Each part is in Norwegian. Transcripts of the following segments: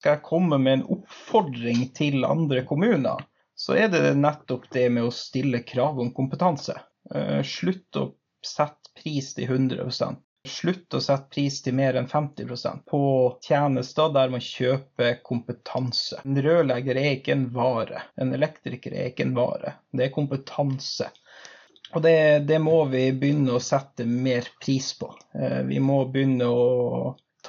Skal jeg komme med en oppfordring til andre kommuner, så er det nettopp det med å stille krav om kompetanse. Eh, slutt å sette pris til 100 Slutt å sette pris til mer enn 50% på tjenester der man kjøper kompetanse. En rørlegger er ikke en vare. En elektriker er ikke en vare. Det er kompetanse. Og det, det må vi begynne å sette mer pris på. Eh, vi må begynne å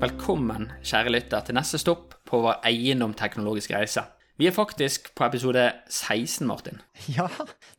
Velkommen, kjære lytter, til neste stopp på vår eiendomsteknologiske reise. Vi er faktisk på episode 16, Martin. Ja,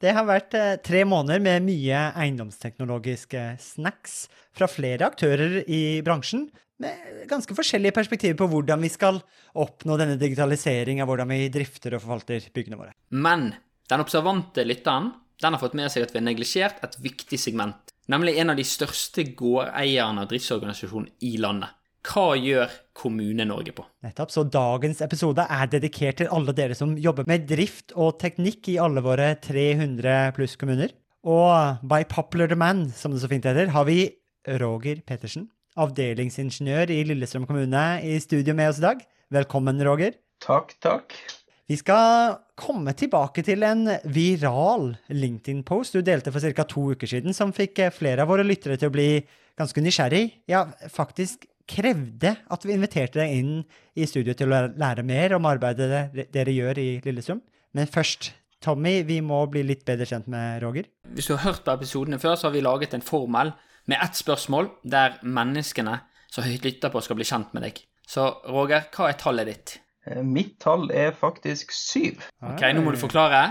det har vært eh, tre måneder med mye eiendomsteknologiske snacks fra flere aktører i bransjen, med ganske forskjellige perspektiver på hvordan vi skal oppnå denne digitalisering av hvordan vi drifter og forvalter byggene våre. Men den observante lytteren den har fått med seg at vi har neglisjert et viktig segment, nemlig en av de største gårdeierne og driftsorganisasjonene i landet. Hva gjør Kommune-Norge på? Nettopp, så dagens episode er dedikert til alle dere som jobber med drift og teknikk i alle våre 300 pluss kommuner. Og by popular demand, som det så fint heter, har vi Roger Pettersen, avdelingsingeniør i Lillestrøm kommune, i studio med oss i dag. Velkommen, Roger. Takk, takk. Vi skal komme tilbake til en viral LinkedIn-post du delte for ca. to uker siden, som fikk flere av våre lyttere til å bli ganske nysgjerrig, ja, faktisk krevde at vi inviterte deg inn i studio til å lære mer om arbeidet dere gjør i Lillesum. Men først, Tommy, vi må bli litt bedre kjent med Roger. Hvis du har hørt på episodene før, så har vi laget en formel med ett spørsmål der menneskene som lytter på, skal bli kjent med deg. Så Roger, hva er tallet ditt? Eh, mitt tall er faktisk syv. Ok, Nå må du forklare.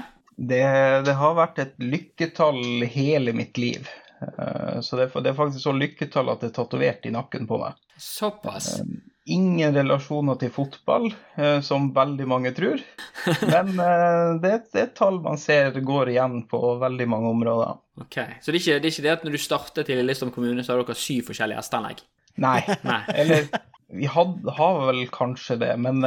Det, det har vært et lykketall hele mitt liv. Eh, så det er, det faktisk så lykketall at det er tatovert i nakken på meg. Såpass. Eh, ingen relasjoner til fotball, eh, som veldig mange tror. Men det, er et tall man ser går igjen på veldig mange områder. Ok, Så det er ikke det, er ikke det at når du startet i Lillestrøm kommune, så har dere syv forskjellige hesteanlegg? Nei. Nei. Eller vi hadde, har vel kanskje det, men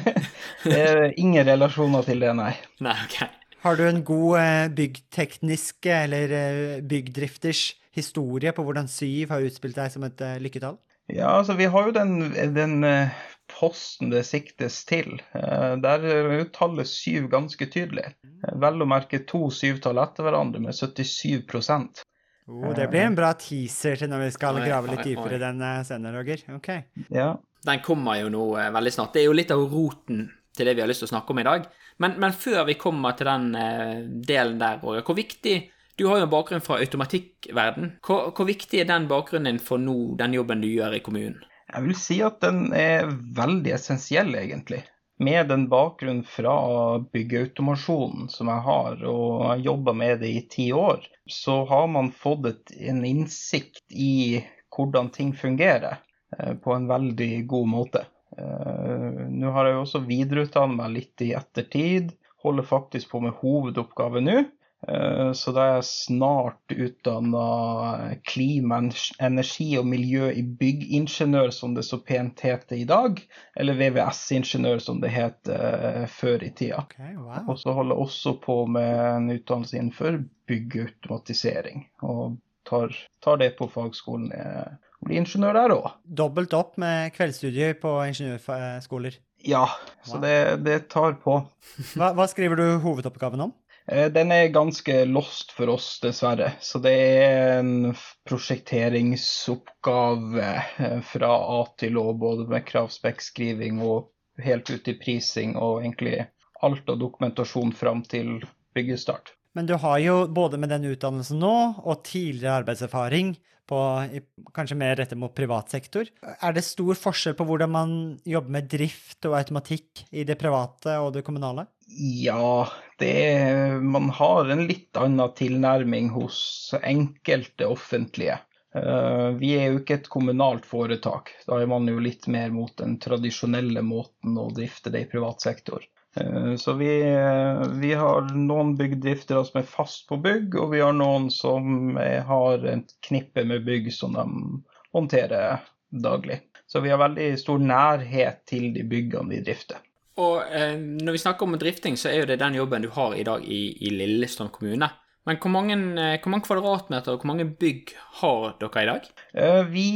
det er ingen relasjoner til det, nei. Nei, ok. Har du en god eh, byggteknisk eller eh, byggdrifters historie på hvordan syv har utspilt deg som et eh, lykketall? Ja, altså vi har jo den, den posten det siktes til. Der er jo tallet syv ganske tydelig. Vel å merke to syvtall etter hverandre med 77% oh, Det blir en bra teaser til når vi skal grave litt dypere den senere, Roger. Okay. Ja. Den kommer jo nå veldig snart. Det er jo litt av roten til det vi har lyst til å snakke om i dag. Men, men før vi kommer til den eh, delen der, Roger, hvor viktig Du har jo en bakgrunn fra automatikkverden. Hvor, hvor viktig er den bakgrunnen din for nå, den jobben du gjør i kommunen? Jeg vil si at den er veldig essensiell, egentlig. Med den bakgrunnen fra byggeautomasjonen som jeg har, og jobba med det i ti år, så har man fått et, en innsikt i hvordan ting fungerer eh, på en veldig god måte. Uh, nå har jeg jo også videreutdannet meg litt i ettertid. Holder faktisk på med hovedoppgave nå. Uh, så da er jeg snart utdanna klima, energi og miljø i byggingeniør, som det så pent heter i dag. Eller VVS-ingeniør, som det het uh, før i tida. Okay, wow. Og så holder jeg også på med en utdannelse innenfor byggautomatisering. Og tar, tar det på fagskolen bli ingeniør der òg. Dobbelt opp med kveldsstudier på ingeniørskoler? Ja, så det, det tar på. Hva, hva, skriver du hovedoppgaven om? Eh, den er ganske lost for oss, dessverre. Så det er en prosjekteringsoppgave eh, fra A til Å, både med kravspekkskriving og helt ut i prising, og egentlig alt av dokumentasjon fram til byggestart. Men du har jo både med den utdannelsen nå og tidligere arbeidserfaring på kanskje mer rettet mot privat sektor. Er det stor forskjell på hvordan man jobber med drift og automatikk i det private og det kommunale? Ja, det, man har en litt annen tilnærming hos enkelte offentlige. Eh, vi er jo ikke et kommunalt foretak. Da er man jo litt mer mot den tradisjonelle måten å drifte det i privat sektor. Eh, Så vi, vi har noen byggdriftere som er fast på bygg, og vi har noen som har et knippe med bygg som de håndterer daglig. Så vi har veldig stor nærhet til de byggene vi drifter. Og eh, når vi snakker om drifting, så er jo det den jobben du har i dag i, i Lillestrøm kommune. Men hvor mange, eh, hvor mange kvadratmeter og hvor mange bygg har dere i dag? Eh, Vi,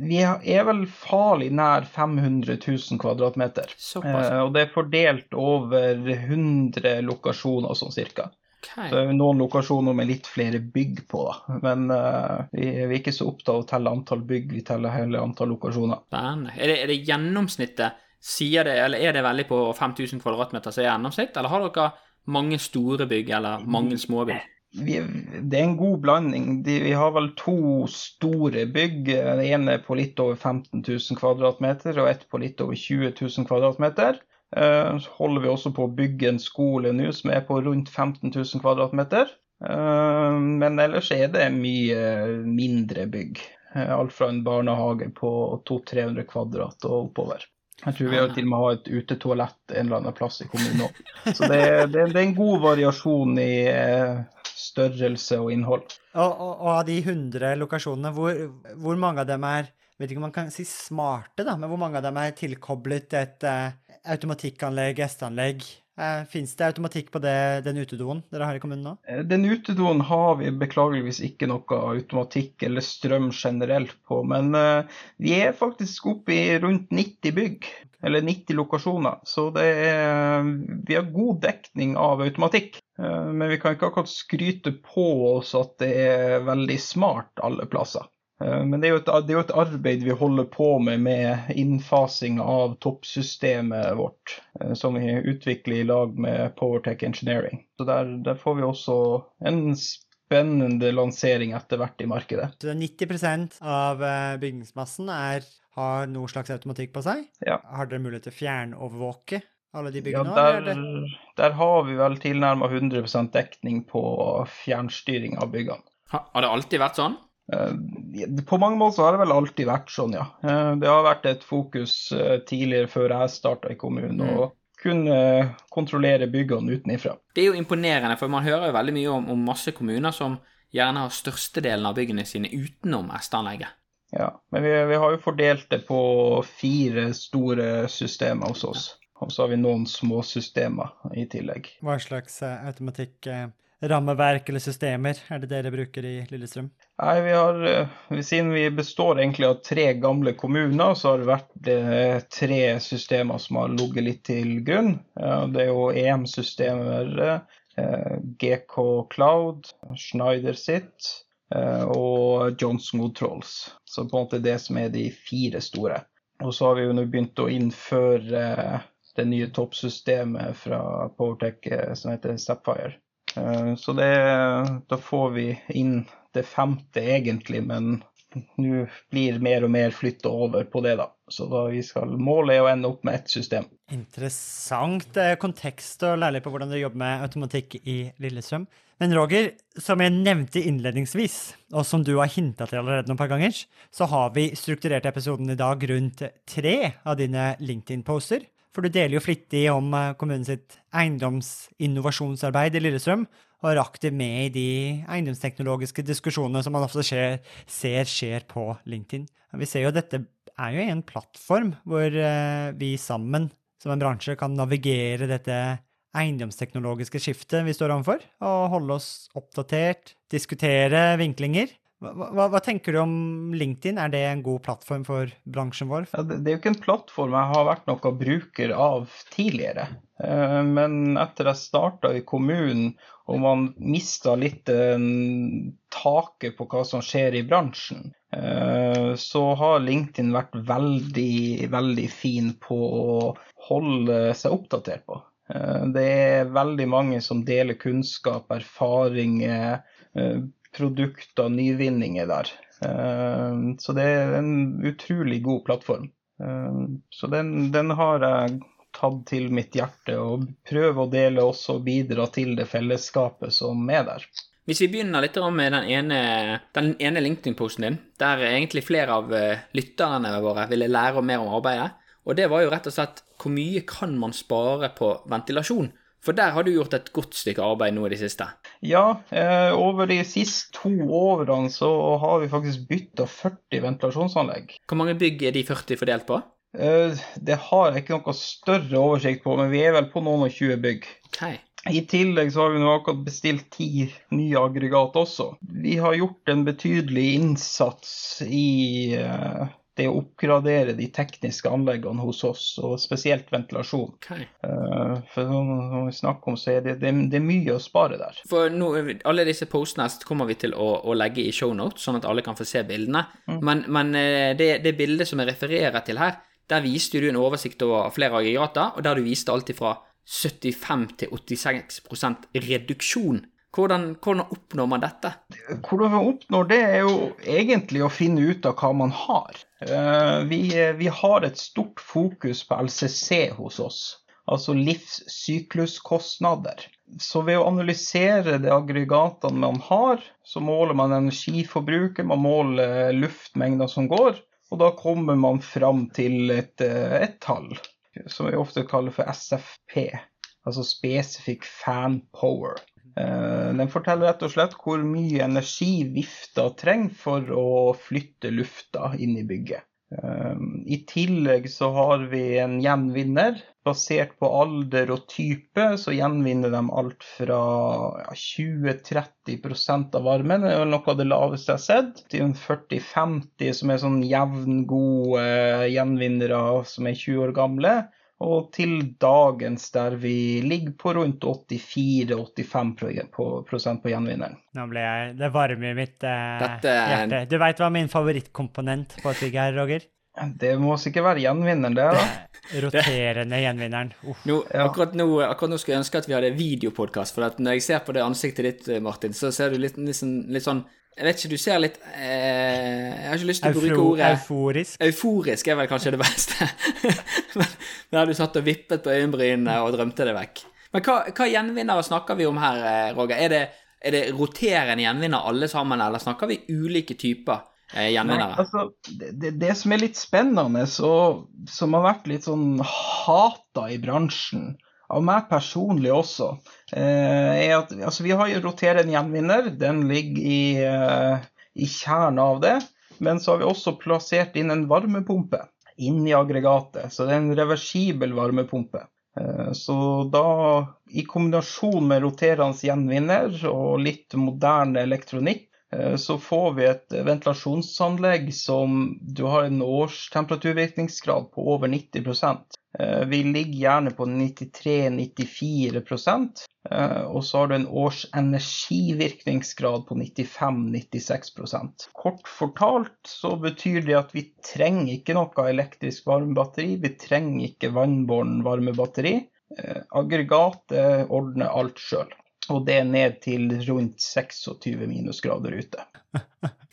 vi er vel farlig nær 500 000 kvadratmeter. Såpass. Eh, Og det er fordelt over 100 lokasjoner sånn cirka. Okay. Så noen lokasjoner med litt flere bygg på, da. Men uh, vi, vi er ikke så opptatt av å telle antall bygg, vi teller hele antall lokasjoner. Er det, er det gjennomsnittet? Sier det, eller er det veldig på 5000 kvadratmeter som er gjennomsnitt, eller har dere mange store bygg eller mange små bygg? Vi, det er en god blanding. De, vi har vel to store bygg. Det ene på litt over 15 000 kvadratmeter, og ett på litt over 20 000 kvadratmeter. Så holder vi også på å bygge en skole nå som er på rundt 15 000 kvadratmeter. Uh, Men ellers er det mye mindre bygg. Eh, Alt fra en barnehage på 200-300 kvadrat og oppover. Jeg tror vi har til og med har et utetoalett en eller annen plass i kommunen òg. Så det, det, det er en god variasjon i eh, størrelse og innhold. Og, og, og av de 100 lokasjonene, hvor, hvor mange av dem er vet ikke om man kan si smarte, da, men hvor mange av dem er tilkoblet et uh, automatikkanlegg, gjesteanlegg? Eh, Fins det automatikk på det, den utedoen dere har i kommunen nå? Eh, Den utedoen har vi beklageligvis ikke noe automatikk eller strøm generelt på, men eh, vi er faktisk oppe i rundt 90 bygg, eller 90 lokasjoner. Så det er, vi har god dekning av automatikk. Men vi kan ikke akkurat skryte på oss at det er veldig smart alle plasser. Eh, Men det er, jo et, det er jo et arbeid vi holder på med med innfasing av toppsystemet vårt, eh, som vi utvikler i lag med Powertech Engineering. Så der, der får vi også en spennende lansering etter hvert i markedet. Så er 90% av eh, bygningsmassen er, har noe slags automatikk på seg? Ja. Har dere mulighet til å fjernovervåke alle de Ja, byggene? der, eller er det- der har vi vel tilnærma 100% dekning på fjernstyring av byggene. Har det alltid vært sånn? Eh, På mange måter så har det vel alltid vært sånn, ja. Eh, Det har vært et fokus eh, tidligere, før jeg starta i kommunen, Mm. å kunne kontrollere byggene utenifra. Det er jo imponerende, for man hører jo veldig mye om, om masse kommuner som gjerne har størstedelen av byggene sine utenom SD-anlegget. Ja, Men vi, vi har jo fordelt det på fire store systemer hos oss. Og så har vi noen små systemer i tillegg. Hva slags automatikk, rammeverk eller systemer er det dere bruker i Lillestrøm? Nei, vi har, eh, Siden vi består egentlig av tre gamle kommuner, så har det vært eh, tre systemer som har ligget litt til grunn. Det er jo EM-systemer, eh, GK Cloud, Schneider sitt og Johnson Controls. Så på en måte det som er de fire store. Og så har vi jo nå begynt å innføre det nye toppsystemet fra Powertech som heter Sapphire. Eh, Så det, da får vi inn det femte egentlig, men nå blir mer og mer flytta over på det, da. Så da vi skal målet er å ende opp med ett system. Interessant eh, kontekst å lære litt på hvordan du jobber med automatikk i Lillestrøm. Men Roger, som jeg nevnte innledningsvis, og som du har hinta til allerede noen par ganger, så har vi strukturert episoden i dag rundt tre av dine LinkedIn-poster. For du deler jo flittig om kommunens kommunen sitt eiendomsinnovasjonsarbeid i Lillestrøm, og er aktiv med i de eiendomsteknologiske diskusjonene som man ofte skjer, ser skjer på LinkedIn. Vi ser jo dette er jo en plattform hvor eh, vi sammen som en bransje kan navigere dette eiendomsteknologiske skiftet vi står overfor, og holde oss oppdatert, diskutere vinklinger. Hva, hva, hva tenker du om LinkedIn? Er det en god plattform for bransjen vår? Ja, det, det er jo ikke en plattform jeg har vært noen bruker av tidligere. Eh, Men etter jeg starta i kommunen og man mista litt eh, taket på hva som skjer i bransjen, eh, så har LinkedIn vært veldig, veldig fin på å holde seg oppdatert på. Det er veldig mange som deler kunnskap, erfaringer, eh, og nyvinninger der. Eh, Så det er en utrolig god plattform. Eh, Så den, den har jeg tatt til mitt hjerte, og prøver å dele også og bidra til det fellesskapet som er der. Hvis vi begynner litt med den ene, ene LinkedIn-posten din, der egentlig flere av eh, lytterne våre ville lære mer om arbeidet, og det var jo rett og slett hvor mye kan man spare på ventilasjon? For der har du gjort et godt stykke arbeid nå i det siste. Ja, eh, over de siste to årene så har vi faktisk bytta 40 ventilasjonsanlegg. Hvor mange bygg er de 40 fordelt på? Eh, det har jeg ikke noe større oversikt på, men vi er vel på noen og 20 bygg. Okay. I tillegg så har vi nå akkurat bestilt ti nye aggregat også. Vi har gjort en betydelig innsats i eh, det å oppgradere de tekniske anleggene hos oss, og spesielt ventilasjon. Okay. Uh, for når vi snakker om, så er det, det, det er mye å spare der. For nå, alle disse postene kommer vi til å, å legge i shownotes, sånn at alle kan få se bildene. Mm. Men, men eh, det, det bildet som jeg refererer til her, der viste du en oversikt over flere aggregater, og der du viste alt ifra 75 til 86% reduksjon. Hvordan, hvordan, oppnår man dette? Hvordan man oppnår det, er jo egentlig å finne ut av hva man har. Eh, vi, vi har et stort fokus på LCC hos oss, altså livssykluskostnader. Så ved å analysere de aggregatene man har, så måler man energiforbruket, man måler luftmengder som går, og da kommer man fram til et, et tall som vi ofte kaller for SFP, altså Specific Fan Power. Den forteller rett og slett hvor mye energi vifta trenger for å flytte lufta inn i bygget. I tillegg så har vi en gjenvinner. Basert på alder og type så gjenvinner de alt fra 20-30% av varmen, det er noe av det laveste jeg har sett, til 40-50 som er sånn jevngode gjenvinnere som er 20 år gamle. Og til dagens der vi ligger på rundt 84-85 på, på gjenvinneren. Nå ble jeg Det varmer i mitt eh, Dette... hjerte. Du veit hva min favorittkomponent på et bygg er, Roger? Det må sikkert være gjenvinneren, det. da. Roterende gjenvinneren. Uff. Nå, Ja. akkurat, nå, akkurat nå skulle jeg ønske at vi hadde videopodkast, for at når jeg ser på det ansiktet ditt, Martin, så ser du litt, litt, sånn, litt sånn Jeg vet ikke, du ser litt eh, Jeg har ikke lyst til å bruke ordet euforisk. Euforisk er vel kanskje det beste. Men Der du satt og vippet på øyenbrynene og drømte det vekk. Men hva, hva gjenvinnere snakker vi om her, eh, Roger? Er det, er det roterende gjenvinner alle sammen, eller snakker vi ulike typer eh, Nei, altså, det, det, det som er litt spennende, og som har vært litt sånn hata i bransjen, av meg personlig også, eh, er at altså, vi har jo roterende gjenvinner. Den ligger i, i kjernen av det. Men så har vi også plassert inn en varmepumpe inni aggregatet. Så det er en reversibel varmepumpe. Eh, Så da, i kombinasjon med roterende gjenvinner og litt moderne elektronikk, eh, så får vi et ventilasjonsanlegg som du har en årstemperaturvirkningsgrad på over 90 Eh, Vi ligger gjerne på 93-94 eh, og så har du en års energivirkningsgrad på 95-96% Kort fortalt så betyr det at vi trenger ikke noe elektrisk varmebatteri, vi trenger ikke vannbåren varmebatteri. Eh, Aggregatet ordner alt sjøl. Og det er ned til rundt 26 minusgrader ute.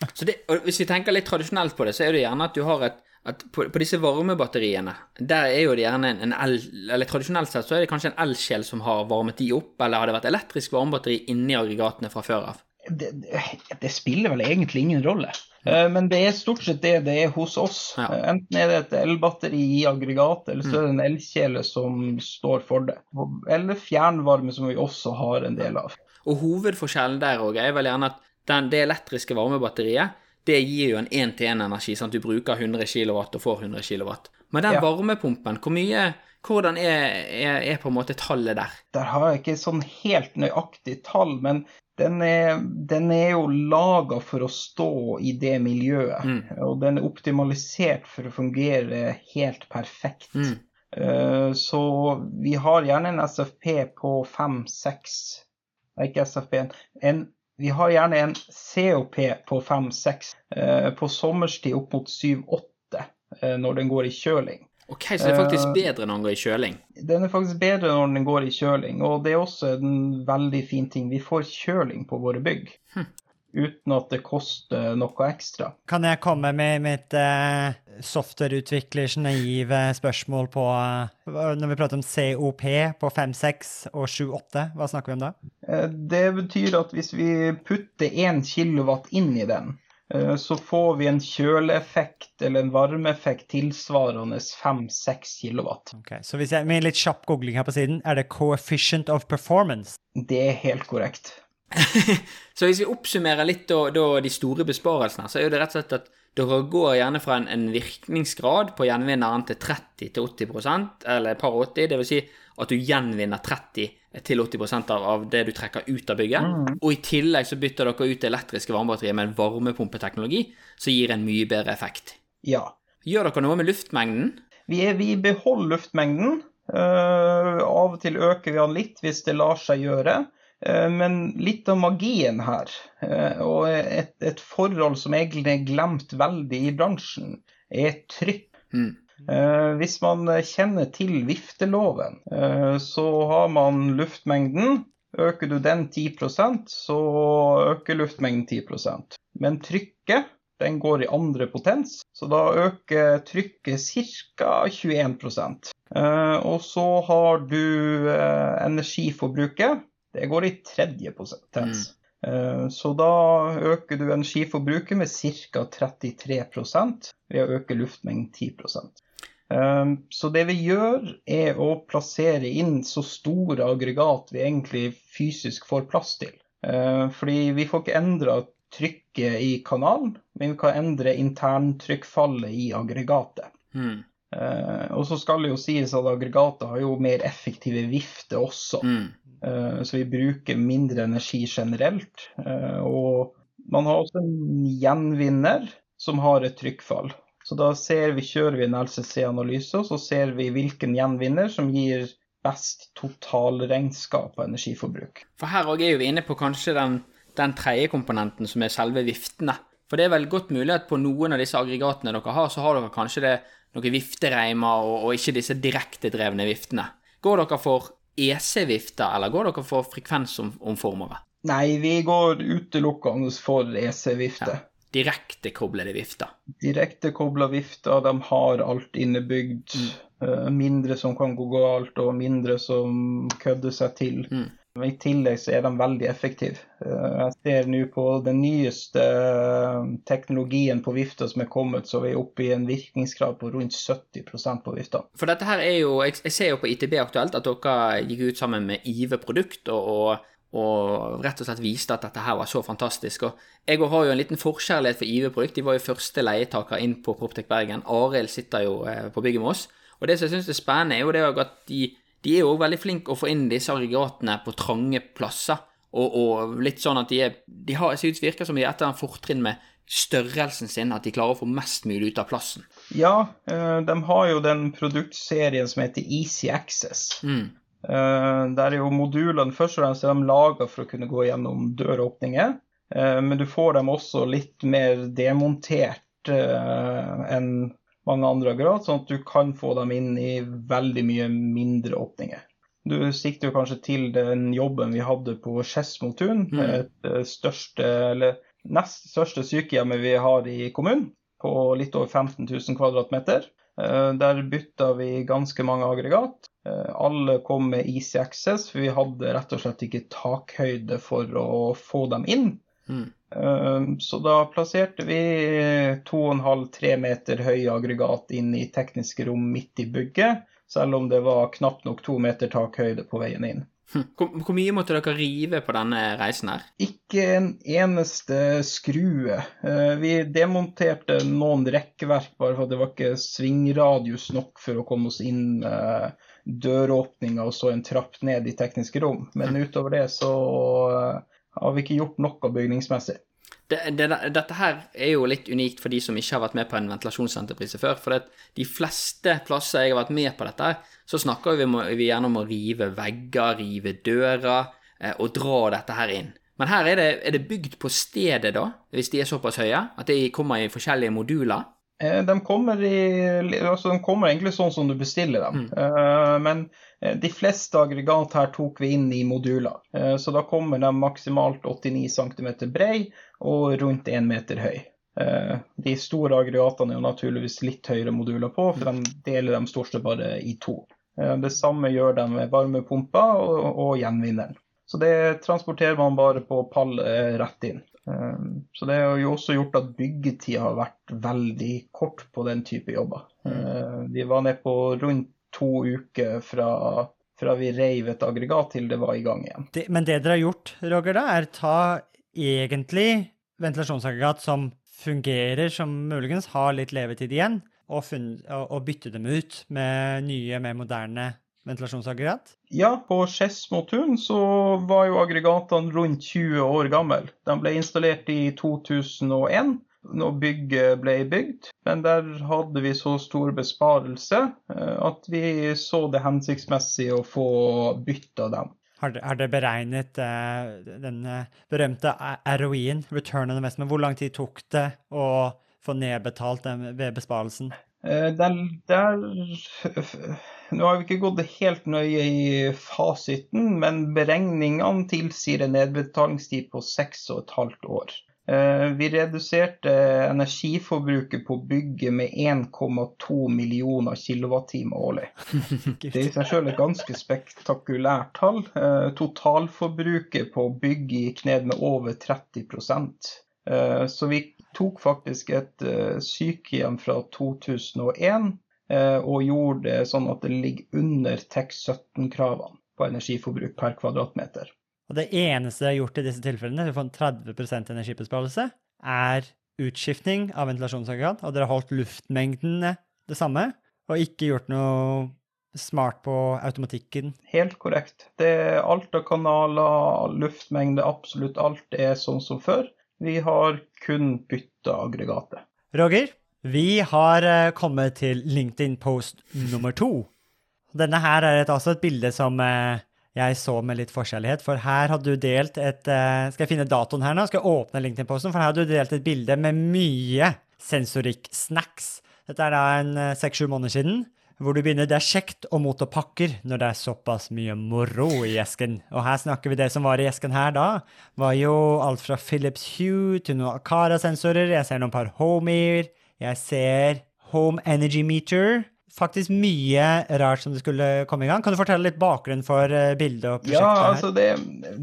Det, hvis vi tenker litt tradisjonelt på det, så er det gjerne at du har et at på, på disse varmebatteriene, der er jo det gjerne en, en el... Eller tradisjonelt sett så er det kanskje en elkjel som har varmet de opp, eller har det vært elektrisk varmebatteri inni aggregatene fra før av? Det, det, det spiller vel egentlig ingen rolle. Eh, Men det er stort sett det det er hos oss. Ja. Eh, Enten er det et elbatteri i aggregatet, eller så er det en elkjele som står for det. Eller fjernvarme, som vi også har en del av. Og hovedforskjellen der òg er vel gjerne at den, det elektriske varmebatteriet det gir jo en én-til-én-energi, at du bruker 100 kW og får 100 kW. Men den Ja. varmepumpen, hvor mye Hvordan er, er, er på en måte tallet der? Der har jeg ikke sånn helt nøyaktig tall, men den er, den er jo laga for å stå i det miljøet. Mm. Og den er optimalisert for å fungere helt perfekt. Mm. Uh, Så vi har gjerne en SFP på 5-6 ikke SFP. En, vi har gjerne en COP på 5-6. På sommerstid opp mot 7-8 når den går i kjøling. Ok, så det er faktisk Eh, bedre når den går i kjøling. Den er faktisk bedre når den går i kjøling, og det er også en veldig fin ting. Vi får kjøling på våre bygg. Hm. Uten at det koster noe ekstra. Kan jeg komme med mitt eh, softwareutviklers naive spørsmål på eh, Når vi prater om COP på 5-6 og 7-8, hva snakker vi om da? Eh, Det betyr at hvis vi putter 1 kilowatt inn i den, eh, så får vi en kjøleeffekt eller en varmeeffekt tilsvarende 5-6 kilowatt. Ok, Så hvis jeg med litt kjapp googling her på siden, er det coefficient of performance? Det er helt korrekt. Så hvis vi oppsummerer litt da, da de store besparelsene, så er det rett og slett at dere går gjerne fra en, en virkningsgrad på gjenvinneren til 30-80% eller par 80, det vil si at du gjenvinner 30-80 av, av det du trekker ut av bygget. Og i tillegg så bytter dere ut det elektriske varmebatteriet med en varmepumpeteknologi som gir en mye bedre effekt. Ja. Gjør dere noe med luftmengden? Vi, er, vi beholder luftmengden. Uh, av og til øker vi den litt hvis det lar seg gjøre. Eh, men litt av magien her, eh, og et, et forhold som egentlig er glemt veldig i bransjen, er trykk. Mm. Eh, hvis man kjenner til vifteloven, så har man luftmengden. Øker du den 10% så øker luftmengden 10% Men trykket den går i andre potens, så da øker trykket ca. 21 eh, Og så har du energiforbruket. Det går i tredje potens. Mm. Så da øker du energiforbruket med ca. 33 ved å øke luftmengden 10 Eh, Så det vi gjør, er å plassere inn så store aggregat vi egentlig fysisk får plass til. Eh, Fordi vi får ikke endra trykket i kanalen, men vi kan endre interntrykkfallet i aggregatet. Mm. Eh, Og så skal det jo sies at aggregatet har jo mer effektive vifter også. Mm. Eh, Så vi bruker mindre energi generelt. Eh, Og man har også en gjenvinner som har et trykkfall. Så da vi, kjører vi en LCC-analyse, og så ser vi hvilken gjenvinner som gir best totalregnskap av energiforbruk. For her òg er vi inne på kanskje den, den tredje komponenten, som er selve viftene. For det er vel godt mulig at på noen av disse aggregatene dere har, så har dere kanskje det, noen viftereimer og, og ikke disse direktedrevne viftene. Går dere for EC-vifter, eller går dere for frekvensomformere? Nei, vi går utelukkende for EC-vifte. Ja. Direktekoblede vifter. Direktekobla vifter, de har alt innebygd. Mm. Mindre som kan gå galt, og mindre som kødder seg til. Mm. Men I tillegg så er de veldig effektive. Eh, Jeg ser nå på den nyeste eh, teknologien på vifta som er kommet, så vi er oppe i en virkningsgrad på rundt 70% på vifta. For dette her er jo Jeg, ser jo på ITB aktuelt at dere gikk ut sammen med Ive Produkt og, og rett og slett viste at dette her var så fantastisk. Og jeg har jo en liten forkjærlighet for Ive Produkt. De var jo første leietaker inn på Proptech Bergen. Arild sitter jo eh, på bygget med oss. Og det som jeg syns er spennende, er jo det at de, de er jo veldig flinke å få inn disse aggregatene på trange plasser. Og, og litt sånn at de er De har, ser ut virker som de er etter en fortrinn med størrelsen sin, at de klarer å få mest mulig ut av plassen. Ja, eh, de har jo den produktserien som heter Easy Access. Mm. Eh, Der er jo modulene først og fremst er de laga for å kunne gå gjennom døråpninger. Eh, Men du får dem også litt mer demontert enn mange andre grad, sånn at du kan få dem inn i veldig mye mindre åpninger. Du sikter jo kanskje til den jobben vi hadde på Skedsmotun, Mm. et eh, største, eller nest største sykehjemmet vi har i kommunen, på litt over 15 000 kvadratmeter. Eh, Der bytta vi ganske mange aggregat. Eh, Alle kom med Easy Access, for vi hadde rett og slett ikke takhøyde for å få dem inn. Mm. Eh, Så da plasserte vi 2,5-3 meter høye aggregat inn i tekniske rom midt i bygget, selv om det var knapt nok to meter takhøyde på veien inn. Hm. Hvor, hvor mye måtte dere rive på denne reisen her? Ikke en eneste skrue. Eh, Vi demonterte noen rekkverk bare for at det var ikke svingradius nok for å komme oss inn eh, døråpninga og så en trapp ned i tekniske rom. Men utover det så har vi ikke gjort noe bygningsmessig. Det, det, dette her er jo litt unikt for de som ikke har vært med på en ventilasjonsentreprise før. For det, de fleste plasser jeg har vært med på dette, så snakker vi, vi gjerne om å rive vegger, rive dører eh, og dra dette her inn. Men her er det, er det bygd på stedet, da, hvis de er såpass høye, at de kommer i forskjellige moduler. Eh, De kommer, i, altså de kommer egentlig sånn som du bestiller dem. Eh, Men eh, de fleste aggregat her tok vi inn i moduler. Så da kommer de maksimalt 89 cm brei og rundt 1 meter høy. De store aggregatene er jo naturligvis litt høyere moduler på, for de deler de stort sett bare i to. Det samme gjør de med varmepumpa og, og gjenvinneren. Så det transporterer man bare på pall rett inn. Um, så det har jo også gjort at byggetida har vært veldig kort på den type jobber. Uh, vi var nede på rundt to uker fra, fra vi reiv et aggregat til det var i gang igjen. Det, men det dere har gjort, Roger, da, er ta egentlig ventilasjonsaggregat som fungerer, som muligens har litt levetid igjen, og, funn, og, og bytte dem ut med nye, mer moderne ventilasjonsaggregat? Ja, på Skedsmotun så var jo aggregatene rundt 20 år gamle. De ble installert i 2001 når bygget ble bygd, men der hadde vi så stor besparelse eh, at vi så det hensiktsmessig å få bytta dem. Har dere, beregnet uh, den uh, berømte ROI-en, return on investment? Hvor lang tid tok det å få nedbetalt den ved besparelsen? Uh, der, der, Nå har vi ikke gått helt nøye i fasiten, men beregningene tilsier en nedbetalingstid på seks og et halvt år. Eh, vi reduserte energiforbruket på bygget med 1,2 millioner kilowattimer årlig. Det er i seg selv et ganske spektakulært tall. Eh, totalforbruket på bygget gikk ned med over 30 eh, Så vi tok faktisk et sykehjem fra 2001 og gjorde det sånn at det ligger under TEK17-kravene på energiforbruk per kvadratmeter. Og det eneste dere har gjort i disse tilfellene, for en 30 energibesparelse, er utskiftning av ventilasjonsaggregat, og dere har holdt luftmengdene det samme, og ikke gjort noe smart på automatikken? Helt korrekt. Det er alt av kanaler, luftmengde, absolutt alt er sånn som før. Vi har kun bytta aggregatet. Roger, vi har eh, kommet til LinkedIn post nummer to. Denne her er et, altså et bilde som eh, jeg så med litt forskjellighet. For her hadde du delt et uh, Skal jeg finne datoen her nå? Skal jeg åpne LinkedIn-posten? For her hadde du delt et bilde med mye sensorikk-snacks. Dette er da en eh, seks-sju måneder siden. Hvor du begynner Det er kjekt å motta pakker når det er såpass mye moro i esken. Og her snakker vi det som var i esken her da, var jo alt fra Philips Hue til noen Akara-sensorer. Jeg ser noen par Homier. Jeg ser Home Energy Meter faktisk mye rart som det skulle komme i gang. Kan du fortelle litt bakgrunn for eh, bildet og prosjektet? Ja, altså det,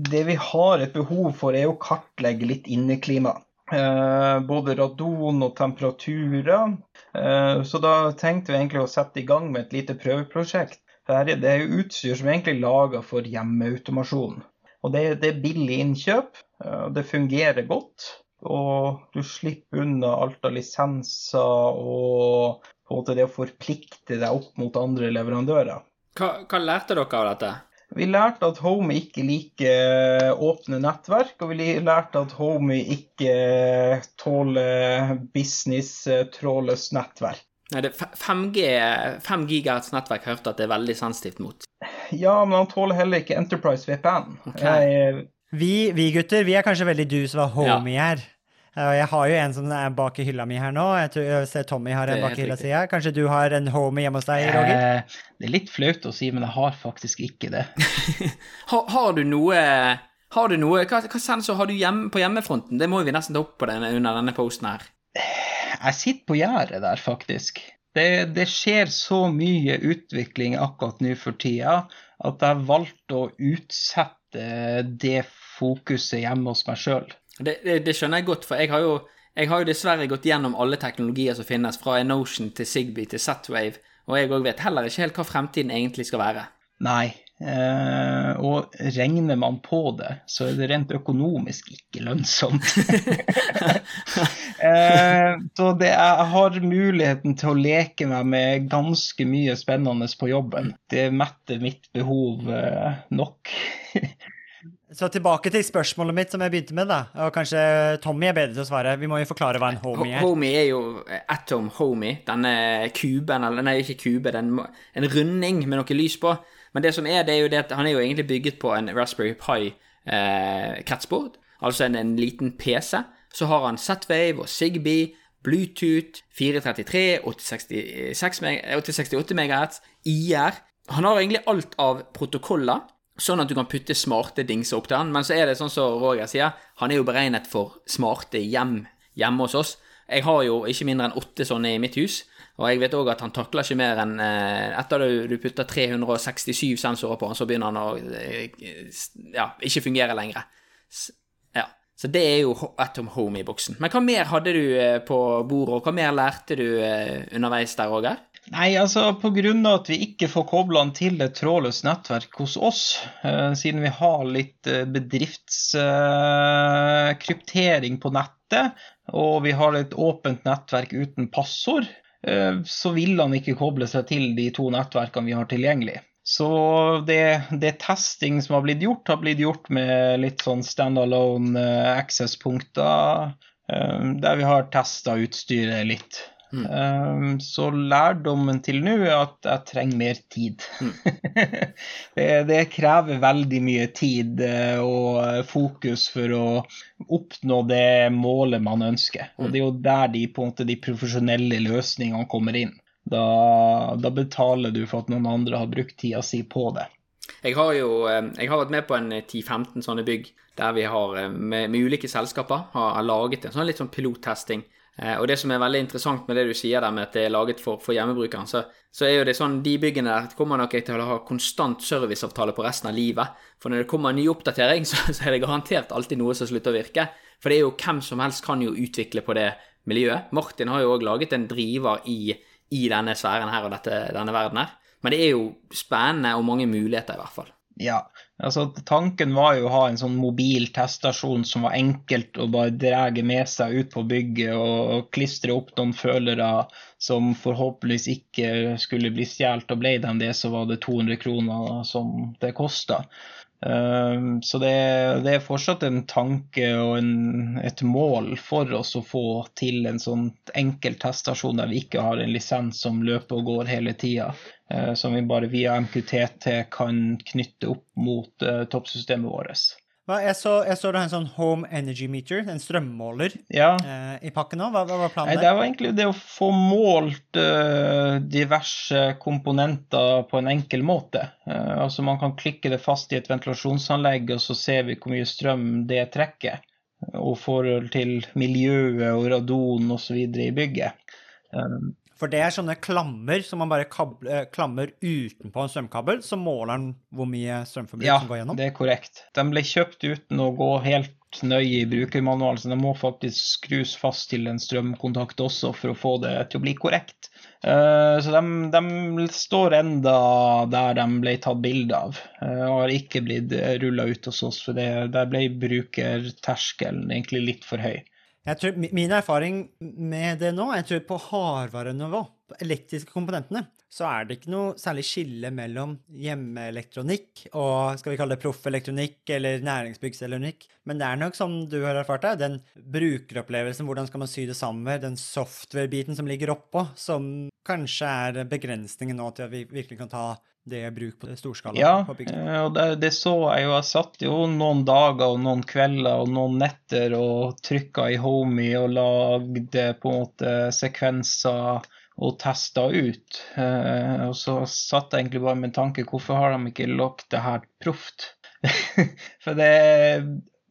det, vi har et behov for, er å kartlegge litt inneklima. Eh, både radon og temperaturer. Eh, så da tenkte vi egentlig å sette i gang med et lite prøveprosjekt. Det er jo utstyr som er egentlig laga for hjemmeautomasjon. Og det, det, er billig innkjøp. Eh, det fungerer godt. Og du slipper unna alt av lisenser og på en måte det å forplikte deg opp mot andre leverandører. Hva, hva lærte dere av dette? Vi lærte at Homey ikke liker åpne nettverk, og vi lærte at Homey ikke tåler business trådløst nettverk. Nei, det 5G, 5 gigahertz nettverk hørte at det er veldig sensitivt mot. Ja, men han tåler heller ikke Enterprise VPN. Okay. Jeg, vi, vi, gutter, vi er kanskje veldig du som er Homey ja. her. Jeg har jo en som er bak i hylla mi her nå. Jeg, tror, jeg ser Tommy har en bak i hylla si her. Kanskje du har en homie hjemme hos deg, Roger? Eh, det er litt flaut å si, men jeg har faktisk ikke det. har, har, du noe Har du noe Hva, hva sensor har du hjemme, på hjemmefronten? Det må vi nesten ta opp på denne, under denne posten her. Jeg sitter på gjerdet der, faktisk. Det, det, skjer så mye utvikling akkurat nå for tida at jeg valgte å utsette det fokuset hjemme hos meg sjøl. Det, det, det, skjønner jeg godt, for jeg har, jo, jeg har jo dessverre gått gjennom alle teknologier som finnes, fra Enotion til Zigbee til Z-Wave, og jeg òg vet heller ikke helt hva fremtiden egentlig skal være. Nei, eh, og regner man på det, så er det rent økonomisk ikke lønnsomt. eh, så det, jeg har muligheten til å leke meg med ganske mye spennende på jobben. Det metter mitt behov eh, nok. Så tilbake til spørsmålet mitt som jeg begynte med, da. Og kanskje Tommy er bedre til å svare. Vi må jo forklare hva en homie er. Homie er jo atom homie. Denne kuben, eller nei, ikke kube, den, en runding med noe lys på. Men det som er, det er jo det at han er jo egentlig bygget på en Raspberry Pi-kretsbord. Eh, altså en, en, liten PC. Så har han Z-Wave og Zigbee, Bluetooth, 433, 868 MHz, IR. Han har egentlig alt av protokoller Sånn at du kan putte smarte dingser opp til han. Men så er det sånn som Roger sier, han er jo beregnet for smarte hjem hjemme hos oss. Jeg har jo ikke mindre enn åtte sånne i mitt hus. Og jeg vet òg at han takler ikke mer enn eh, Etter at du putter 367 sensorer på han, så begynner han å eh, ja, ikke fungere lenger. Ja. Så det er jo At Home i boksen. Men hva mer hadde du eh, på bordet, og hva mer lærte du underveis der, Roger? Nei, altså pga. at vi ikke får kobla den til et trådløst nettverk hos oss, eh, siden vi har litt eh, bedriftskryptering eh, på nettet, og vi har et åpent nettverk uten passord, eh, så vil han ikke koble seg til de to nettverkene vi har tilgjengelig. Så det, det, testing som har blitt gjort, har blitt gjort med litt sånn standalone uh, access-punkter, uh, der vi har testa utstyret litt. Mm. Um, så lærdommen til nå er at jeg trenger mer tid. Mm. det, det, krever veldig mye tid uh, og fokus for å oppnå det målet man ønsker. Og mm. det er jo der de, på en måte, de profesjonelle løsningene kommer inn. Da, da, betaler du for at noen andre har brukt tida si på det. Jeg har jo eh, jeg har vært med på en 10-15 sånne bygg der vi har eh, med, med ulike selskaper har, har, laget en sånn litt sånn pilottesting. Eh, og det som er veldig interessant med det du sier der med at det er laget for, for hjemmebrukeren, så, så, er jo det sånn de byggene der kommer nok til å ha konstant serviceavtale på resten av livet. For når det kommer en ny oppdatering, så, så er det garantert alltid noe som slutter å virke. For det er jo hvem som helst kan jo utvikle på det miljøet. Martin har jo òg laget en driver i i denne sfæren her og dette, denne verden her. Men det er jo spennende og mange muligheter, i hvert fall. Ja, altså tanken var jo å ha en sånn mobil teststasjon som var enkelt å bare dra med seg ut på bygget og klistre opp noen følere som forhåpentligvis ikke skulle bli stjålet, og ble de det, så var det 200 kroner som det kosta. Ehm, så det, det, er fortsatt en tanke og en, et mål for oss å få til en sånn enkel teststasjon der vi ikke har en lisens som løper og går hele tida. Eh, som vi bare via MQTT kan knytte opp mot uh, toppsystemet vårt. Jeg så, jeg så det en sånn Home Energy Meter, en strømmåler, ja. eh, i pakken òg. Hva, hva, var planen Nei, Det var egentlig det å få målt uh, diverse komponenter på en enkel måte. Uh, altså Man kan klikke det fast i et ventilasjonsanlegg, og så ser vi hvor mye strøm det trekker. Og forhold til miljøet og radon osv. i bygget. Um, for det er sånne klammer som man bare kabler, eh, klammer utenpå en strømkabel, så måler den hvor mye strømforbruk ja, som går gjennom? Ja, det er korrekt. De ble kjøpt uten å gå helt nøye i brukermanualen, så de må faktisk skrus fast til en strømkontakt også for å få det til å bli korrekt. Uh, så de, de, står enda der de ble tatt bilde av, uh, og har ikke blitt rulla ut hos oss. For det, der ble brukerterskelen egentlig litt for høy. Tror, min erfaring med det nå, jeg tror på hardvarenivå, på elektriske komponentene, så er det ikke noe særlig skille mellom hjemmeelektronikk og skal vi kalle det proffelektronikk eller næringsbyggselektronikk. Men det er nok som du har erfart det, den brukeropplevelsen, hvordan skal man sy det sammen, den software-biten som ligger oppå, som kanskje er begrensningen nå til at vi virkelig kan ta det er bruk på storskala? Ja, eh, og det, det, så jeg jo. Jeg satt jo noen dager og noen kvelder og noen netter og trykka i Homey og lagde på en måte sekvenser og testa ut. Eh, og så satt jeg egentlig bare med tanke hvorfor har de ikke lagt det her proft? for det,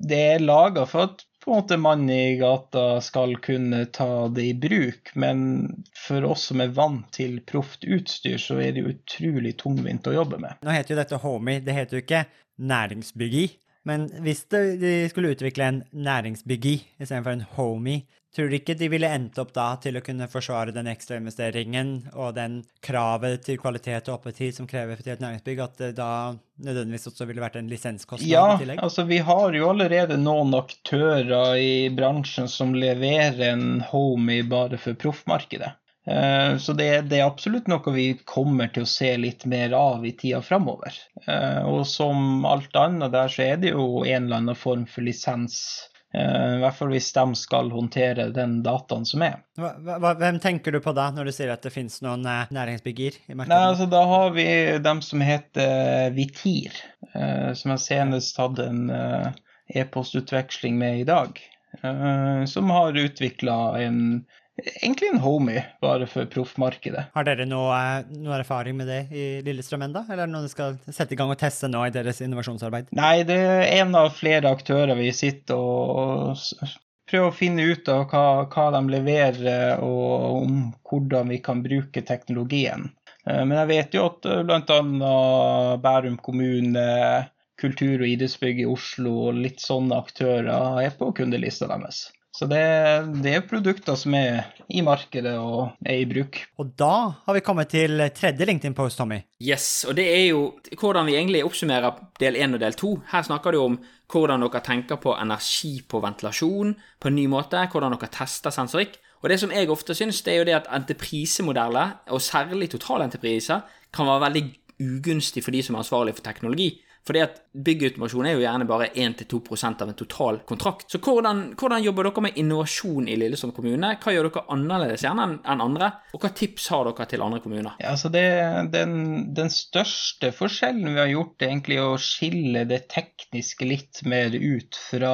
det er laga for at på en måte mannen i gata skal kunne ta det i bruk. Men for oss som er vant til proft utstyr, så er det utrolig tungvint å jobbe med. Nå heter jo dette Homie, det heter jo ikke næringsbyggi. Men hvis de skulle utvikle en næringsbyggi istedenfor en homie, Tror du ikke de ville endt opp da til å kunne forsvare den ekstra investeringen og den kravet til kvalitet og oppetid som krever til et næringsbygg, at det da nødvendigvis også ville vært en lisenskostnad ja, i tillegg? Ja, altså vi har jo allerede noen aktører i bransjen som leverer en homie bare for proffmarkedet. Eh, så det, det, er absolutt noe vi kommer til å se litt mer av i tida framover. Eh, og som alt annet der, så er det jo en eller annen form for lisens Eh, I hvert fall hvis de skal håndtere den dataen som er. Hvem tenker du på da, når du sier at det finnes noen eh, næringsbygger i markedet? Nei, altså, da har vi dem som heter Vitir, eh, som jeg senest hadde en e-postutveksling med i dag. Som har utvikla en egentlig en homie, bare for proffmarkedet. Har dere noe, noe, erfaring med det i Lillestrøm enda, eller er det noe dere skal sette i gang og teste nå i deres innovasjonsarbeid? Nei, det er en av flere aktører vi sitter og prøver å finne ut av hva, hva de leverer, og om hvordan vi kan bruke teknologien. Eh, men jeg vet jo at bl.a. Bærum kommune kultur- og idrettsbygg i Oslo og litt sånne aktører er på kundelista deres. Så det, det, er produkter som er i markedet og er i bruk. Og da har vi kommet til tredje LinkedIn-post, Tommy. Yes, og det er jo hvordan vi egentlig oppsummerer del én og del to. Her snakker du om hvordan dere tenker på energi på ventilasjon på en ny måte, hvordan dere tester sensorikk. Og det som jeg ofte syns, det er jo det at entreprisemodeller, og særlig totalentrepriser, kan være veldig ugunstig for de som er ansvarlig for teknologi. Fordi at byggautomasjon er jo gjerne bare 1-2% av en total kontrakt. Så hvordan, hvordan, jobber dere med innovasjon i Lillesand kommune? Hva gjør dere annerledes gjerne enn andre? Og hva tips har dere til andre kommuner? Ja, altså det, den, den, største forskjellen vi har gjort, er egentlig å skille det tekniske litt mer ut fra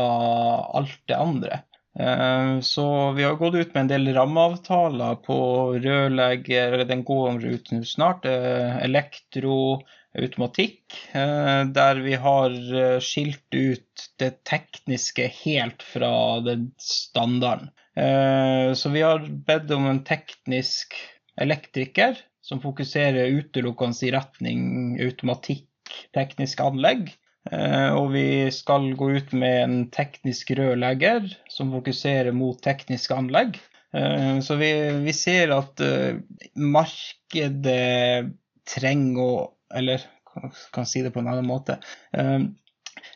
alt det andre. Eh, så vi har gått ut med en del rammeavtaler på rørlegger, den går om ruten snart, eh, elektro, automatikk, eh, der vi har eh, skilt ut det tekniske helt fra den standarden. Eh, så vi har bedt om en teknisk elektriker som fokuserer utelukkende i retning automatikk, teknisk anlegg. Og vi skal gå ut med en teknisk rørlegger som fokuserer mot tekniske anlegg. Så vi, vi ser at markedet trenger å eller kan si det på en annen måte. Ehm,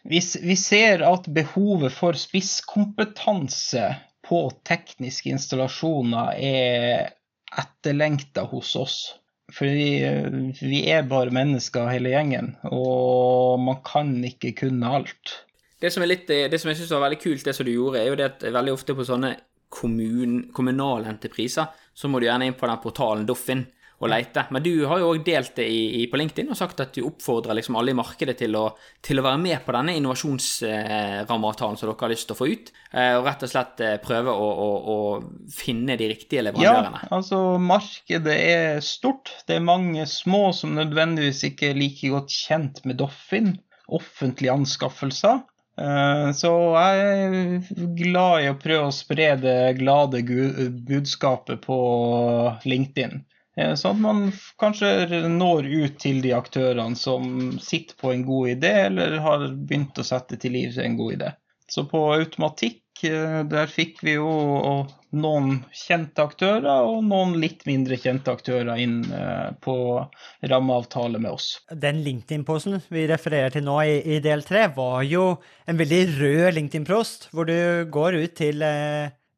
vi, ser at behovet for spisskompetanse på tekniske installasjoner er etterlengta hos oss. Fordi eh, vi er bare mennesker hele gjengen, og man kan ikke kunne alt. Det som, litt, det som jeg syns var veldig kult, det som du gjorde, er jo det at veldig ofte på sånne kommun, kommunale entrepriser, så må du gjerne inn på den portalen Doffin og leite. Men du har jo òg delt det i, i, på LinkedIn og sagt at du oppfordrer liksom alle i markedet til å, til å være med på denne innovasjonsrammeavtalen som dere har lyst til å få ut, eh, og rett og slett eh, prøve å, å, å finne de riktige leverandørene. Ja, altså markedet er stort. Det er mange små som nødvendigvis ikke er like godt kjent med Doffin, offentlige anskaffelser. Eh, så jeg er glad i å prøve å spre det glade budskapet på LinkedIn. Eh, sånn at man kanskje når ut til de aktørene som sitter på en god idé, eller har begynt å sette til liv en god idé. Så på automatikk, eh, der fikk vi jo noen kjente aktører og noen litt mindre kjente aktører inn eh, på rammeavtale med oss. Den LinkedIn-posten vi refererer til nå i, i del tre, var jo en veldig rød LinkedIn-prost, hvor du går ut til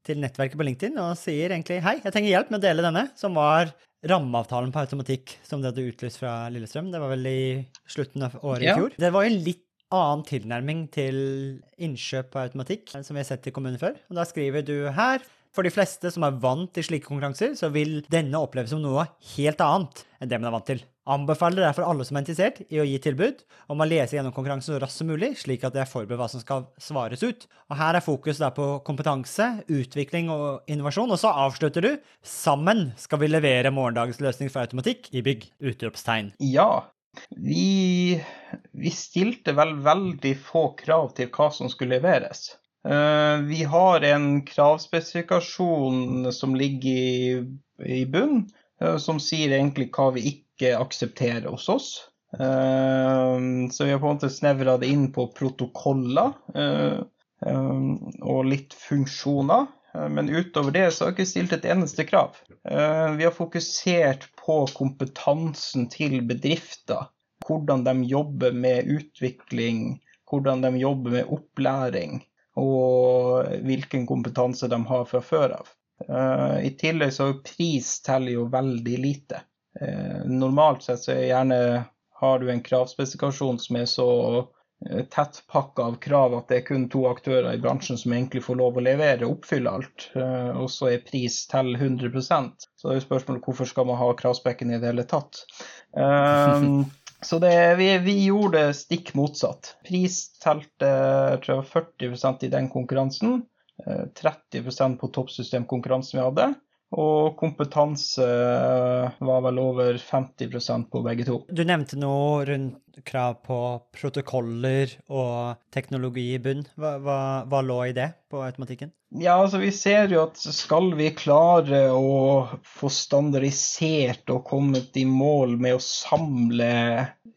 til nettverket på LinkedIn og sier egentlig hei, jeg trenger hjelp med å dele denne, som var rammeavtalen på automatikk som det hadde utlyst fra Lillestrøm. Det var vel i slutten av året ja. i fjor. Det var jo en litt annen tilnærming til innkjøp på automatikk som vi har sett i kommunen før. Og da skriver du her for de fleste som er vant til slike konkurranser, så vil denne oppleves som noe helt annet enn det man er vant til. Anbefaler derfor alle som er interessert i å gi tilbud, om å lese gjennom konkurransen så raskt som mulig, slik at de er forberedt hva som skal svares ut. Og Her er fokus på kompetanse, utvikling og innovasjon. Og så avslutter du sammen skal vi levere morgendagens løsning for automatikk i bygg! Utropstegn. Ja. Vi, vi stilte vel veldig få krav til hva som skulle leveres. Eh, vi har en kravspesifikasjon som ligger i, bunn, eh, som sier egentlig hva vi ikke aksepterer hos oss. Eh, så vi har på en måte snevra det inn på protokoller og litt funksjoner. Men utover det så har vi ikke stilt et eneste krav. Vi har fokusert på kompetansen til bedrifter. Hvordan de jobber med utvikling, hvordan de jobber med opplæring og hvilken kompetanse de har fra før av. Uh, I tillegg så pris teller jo veldig lite. Uh, normalt sett så er gjerne har du en kravspesifikasjon som er så tett tettpakka av krav at det er kun to aktører i bransjen som egentlig får lov å levere og oppfylle alt, og så er pris til 100% Så det er jo spørsmålet hvorfor skal man ha kravspekken i det hele tatt. Så det, vi, vi, gjorde stikk motsatt. Pris telte tror jeg, 40% i den konkurransen. 30 eh, på toppsystemkonkurransen vi hadde. Og kompetanse var vel over 50% på begge to. Du nevnte noe rundt krav på protokoller og teknologi i bunn. Hva, hva, hva lå i det på automatikken? Ja, altså Vi ser jo at skal vi klare å få standardisert og kommet i mål med å samle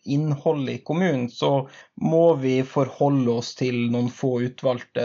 innholdet i kommunen, så må vi forholde oss til noen få utvalgte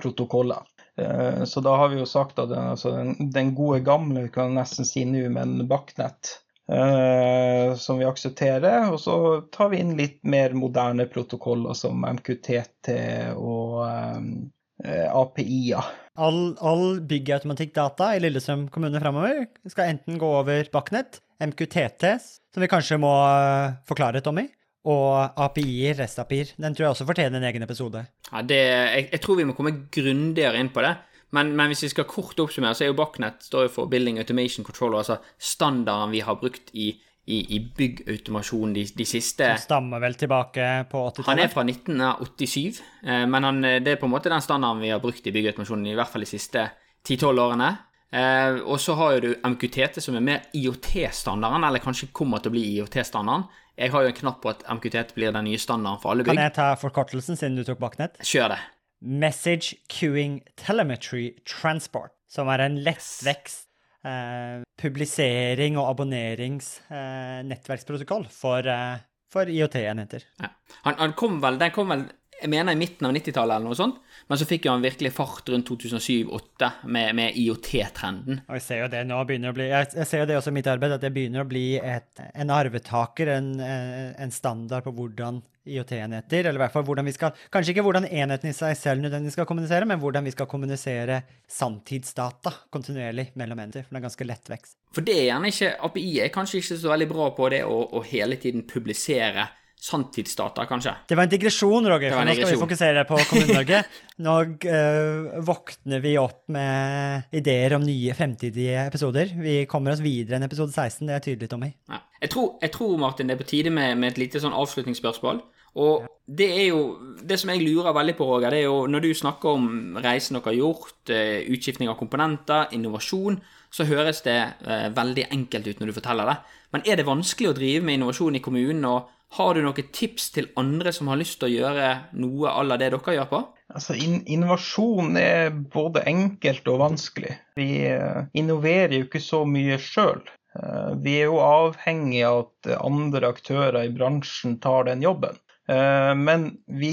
protokoller. Eh, så da har vi jo sagt at altså den, den gode gamle, vi kan nesten si nå, men Backnet, eh, som vi aksepterer. Og så tar vi inn litt mer moderne protokoller som MQTT og eh, API-er. All, all byggautomatikkdata i Lillestrøm kommune framover skal enten gå over Bakknett, MQTT, som vi kanskje må eh, forklare Tommy, og API-er, REST-API-er. Den tror jeg også fortjener en egen episode. Ja, det, jeg, jeg, tror vi må komme grundigere inn på det. Men, men, hvis vi skal kort oppsummere, så er jo Bachnet står jo for Building Automation Controller, altså standarden vi har brukt i, i, i byggautomasjon de, de, siste Som stammer vel tilbake på 80-tallet? Han er fra 1987, eh, men han, det er på en måte den standarden vi har brukt i byggautomasjon i hvert fall de siste 10-12 årene. Eh, og så har jo du MQTT, som er mer IOT-standarden, eller kanskje kommer til å bli IOT-standarden. Jeg har jo en knapp på at MQTT blir den nye standarden for alle bygg. Kan jeg ta forkortelsen, siden du tok baknett? Kjør det. Message Queuing Telemetry Transport, som er en lettvekst eh, publisering- og abonneringsnettverksprotokoll eh, for, eh, for IOT-enheter. Ja. Han, han, kom vel, den kom vel jeg mener i midten av 90-tallet eller noe sånt. Men så fikk jo han virkelig fart rundt 2007-2008 med, med IOT-trenden. Og jeg ser jo det nå begynner å bli Jeg, jeg ser jo det også i mitt arbeid, at det begynner å bli et, en arvetaker, en, en, standard på hvordan IOT-enheter, eller i hvert fall hvordan vi skal Kanskje ikke hvordan enheten i seg selv nødvendigvis skal kommunisere, men hvordan vi skal kommunisere sanntidsdata kontinuerlig mellom enheter. For det er ganske lett vekst. For det er gjerne ikke API er kanskje ikke så veldig bra på det å, å hele tiden publisere sanntidsdata, kanskje. Det var en digresjon, Roger, for nå skal vi fokusere på Kommune-Norge. Nå uh, våkner vi opp med ideer om nye fremtidige episoder. Vi kommer oss videre enn episode 16, det er tydelig, Tommy. Ja. Jeg, tror, jeg, tror, Martin, det er på tide med, med et lite sånn avslutningsspørsmål. Og ja. det er jo Det som jeg lurer veldig på, Roger, det er jo når du snakker om reisen dere har gjort, uh, utskiftning av komponenter, innovasjon, så høres det eh, veldig enkelt ut når du forteller det. Men er det vanskelig å drive med innovasjon i kommunen? og har du noen tips til andre som har lyst til å gjøre noe à la det dere gjør på? Altså, in Innovasjon er både enkelt og vanskelig. Vi eh, innoverer jo ikke så mye sjøl. Eh, vi er jo avhengig av at andre aktører i bransjen tar den jobben. Eh, men vi,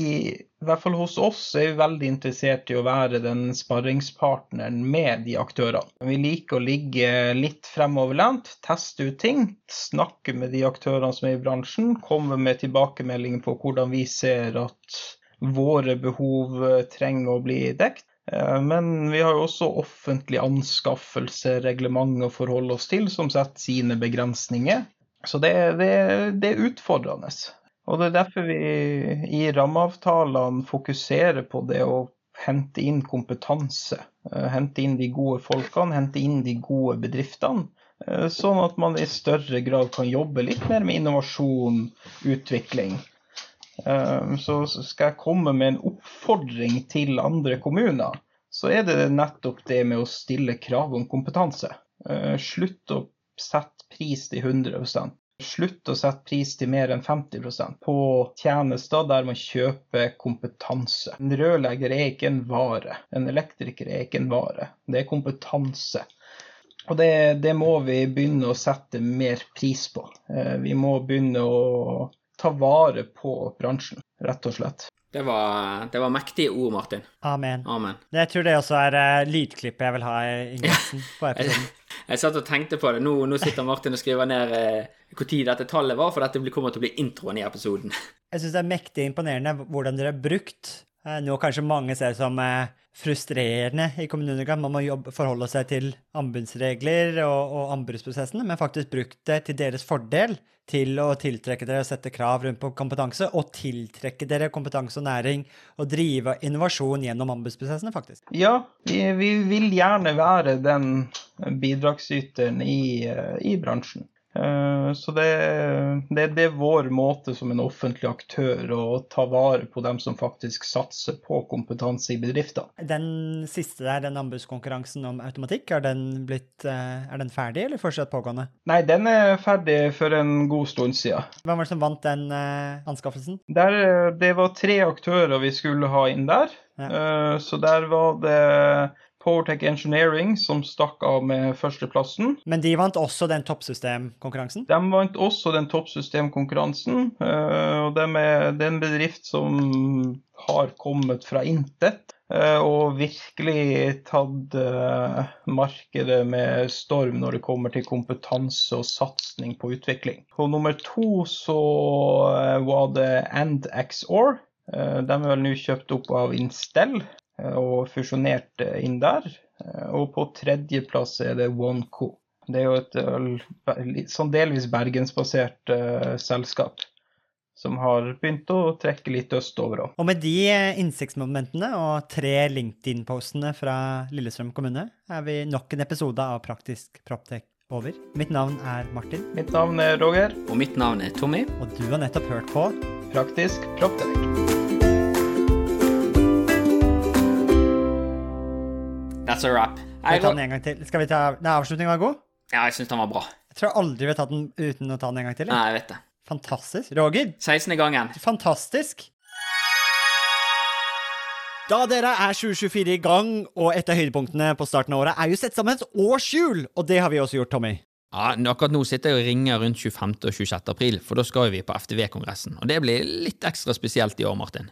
i hvert fall hos oss, er vi veldig interessert i å være den sparringspartneren med de aktørene. Vi liker å ligge litt fremoverlent, teste ut ting, snakke med de aktørene som er i bransjen, komme med tilbakemeldinger på hvordan vi ser at våre behov trenger å bli dekt. Eh, men vi har jo også offentlig anskaffelse, reglement å forholde oss til, som setter sine begrensninger. Så det, det, det er utfordrende. Og det er derfor vi i rammeavtalene fokuserer på det å hente inn kompetanse. Eh, hente inn de gode folkene, hente inn de gode bedriftene. Eh, sånn at man i større grad kan jobbe litt mer med innovasjon, utvikling. Eh, så skal jeg komme med en oppfordring til andre kommuner, så er det nettopp det med å stille krav om kompetanse. Slutt å sette pris til 100 Slutt å sette pris til mer enn 50% på tjenester der man kjøper kompetanse. En rørlegger er ikke en vare. En elektriker er ikke en vare. Det er kompetanse. Og det, det må vi begynne å sette mer pris på. Eh, vi må begynne å ta vare på bransjen, rett og slett. Det var, det var, mektige ord, Martin. Amen. Amen. Jeg tror det også er uh, lydklippet jeg vil ha i ingressen på episoden. jeg satt og tenkte på det. Nå, nå sitter Martin og skriver ned uh, når dette tallet var, for dette kommer til å bli introen i episoden. jeg syns det er mektig imponerende hvordan dere har brukt uh, noe kanskje mange ser som uh, frustrerende i kommuneorgan. Man må jobbe, forholde seg til anbudsregler og, og anbudsprosessene, men faktisk brukt det til deres fordel til å tiltrekke dere og sette krav rundt på kompetanse, og tiltrekke dere kompetanse og næring og drive innovasjon gjennom anbudsprosessene, faktisk. Ja, vi, vi vil gjerne være den bidragsyteren i, i bransjen. Eh, så det, det, det, er vår måte som en offentlig aktør å ta vare på dem som faktisk satser på kompetanse i bedrifter. Den siste der, den anbudskonkurransen om automatikk, er den, blitt, eh, er den ferdig eller fortsatt pågående? Nei, den er ferdig for en god stund siden. Hvem var det som vant den uh, anskaffelsen? Der, det var tre aktører vi skulle ha inn der. Ja. Så der var det Powertech Engineering som stakk av med førsteplassen. Men de vant også den toppsystemkonkurransen? De vant også den toppsystemkonkurransen. eh, Og de er, det er en bedrift som har kommet fra intet. eh, Og virkelig tatt eh, markedet med storm når det kommer til kompetanse og satsing på utvikling. På nummer to så var det AndXOR. De er vel nå kjøpt opp av Instell og fusjonert eh, inn der. Eh, Og på tredjeplass er det OneCo. Det er jo et eh, sånn delvis bergensbasert uh, selskap som har begynt å trekke litt østover òg. Og med de eh, innsiktsmomentene og tre LinkedIn-postene fra Lillestrøm kommune er vi nok en episode av Praktisk Proptech over. Mitt navn er Martin, Mitt navn er Roger. Og mitt navn er Tommy. og du har nettopp hørt på Praktisk Proptech. That's a wrap. Jeg, tar den en gang til? Skal vi ta... Nei, avslutningen var god. ja, jeg syns den var bra. Jeg tror aldri vi har tatt den uten å ta den en gang til. Nei, jeg vet det. Fantastisk. Roger, 16. gangen. fantastisk. Da dere er 2024 i gang, og et av høydepunktene på starten av året er jo sett sammen et årshjul, og det har vi også gjort, Tommy. Ja, Akkurat nå sitter jeg og ringer rundt 25. og 26. april, for da skal vi på FTV-kongressen. Og det blir litt ekstra spesielt i år, Martin.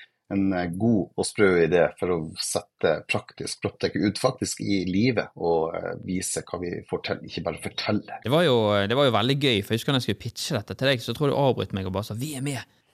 En eh, god og sprø idé for å sette praktisk Proptech ut faktisk i livet og eh, vise hva vi får til, ikke bare fortelle. Det var, jo, det var jo veldig gøy, for jeg husker da jeg skulle pitche dette til deg, så tror jeg du avbrøt meg og bare sa 'vi er med'.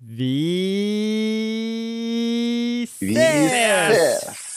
Vi Vi ses! ses!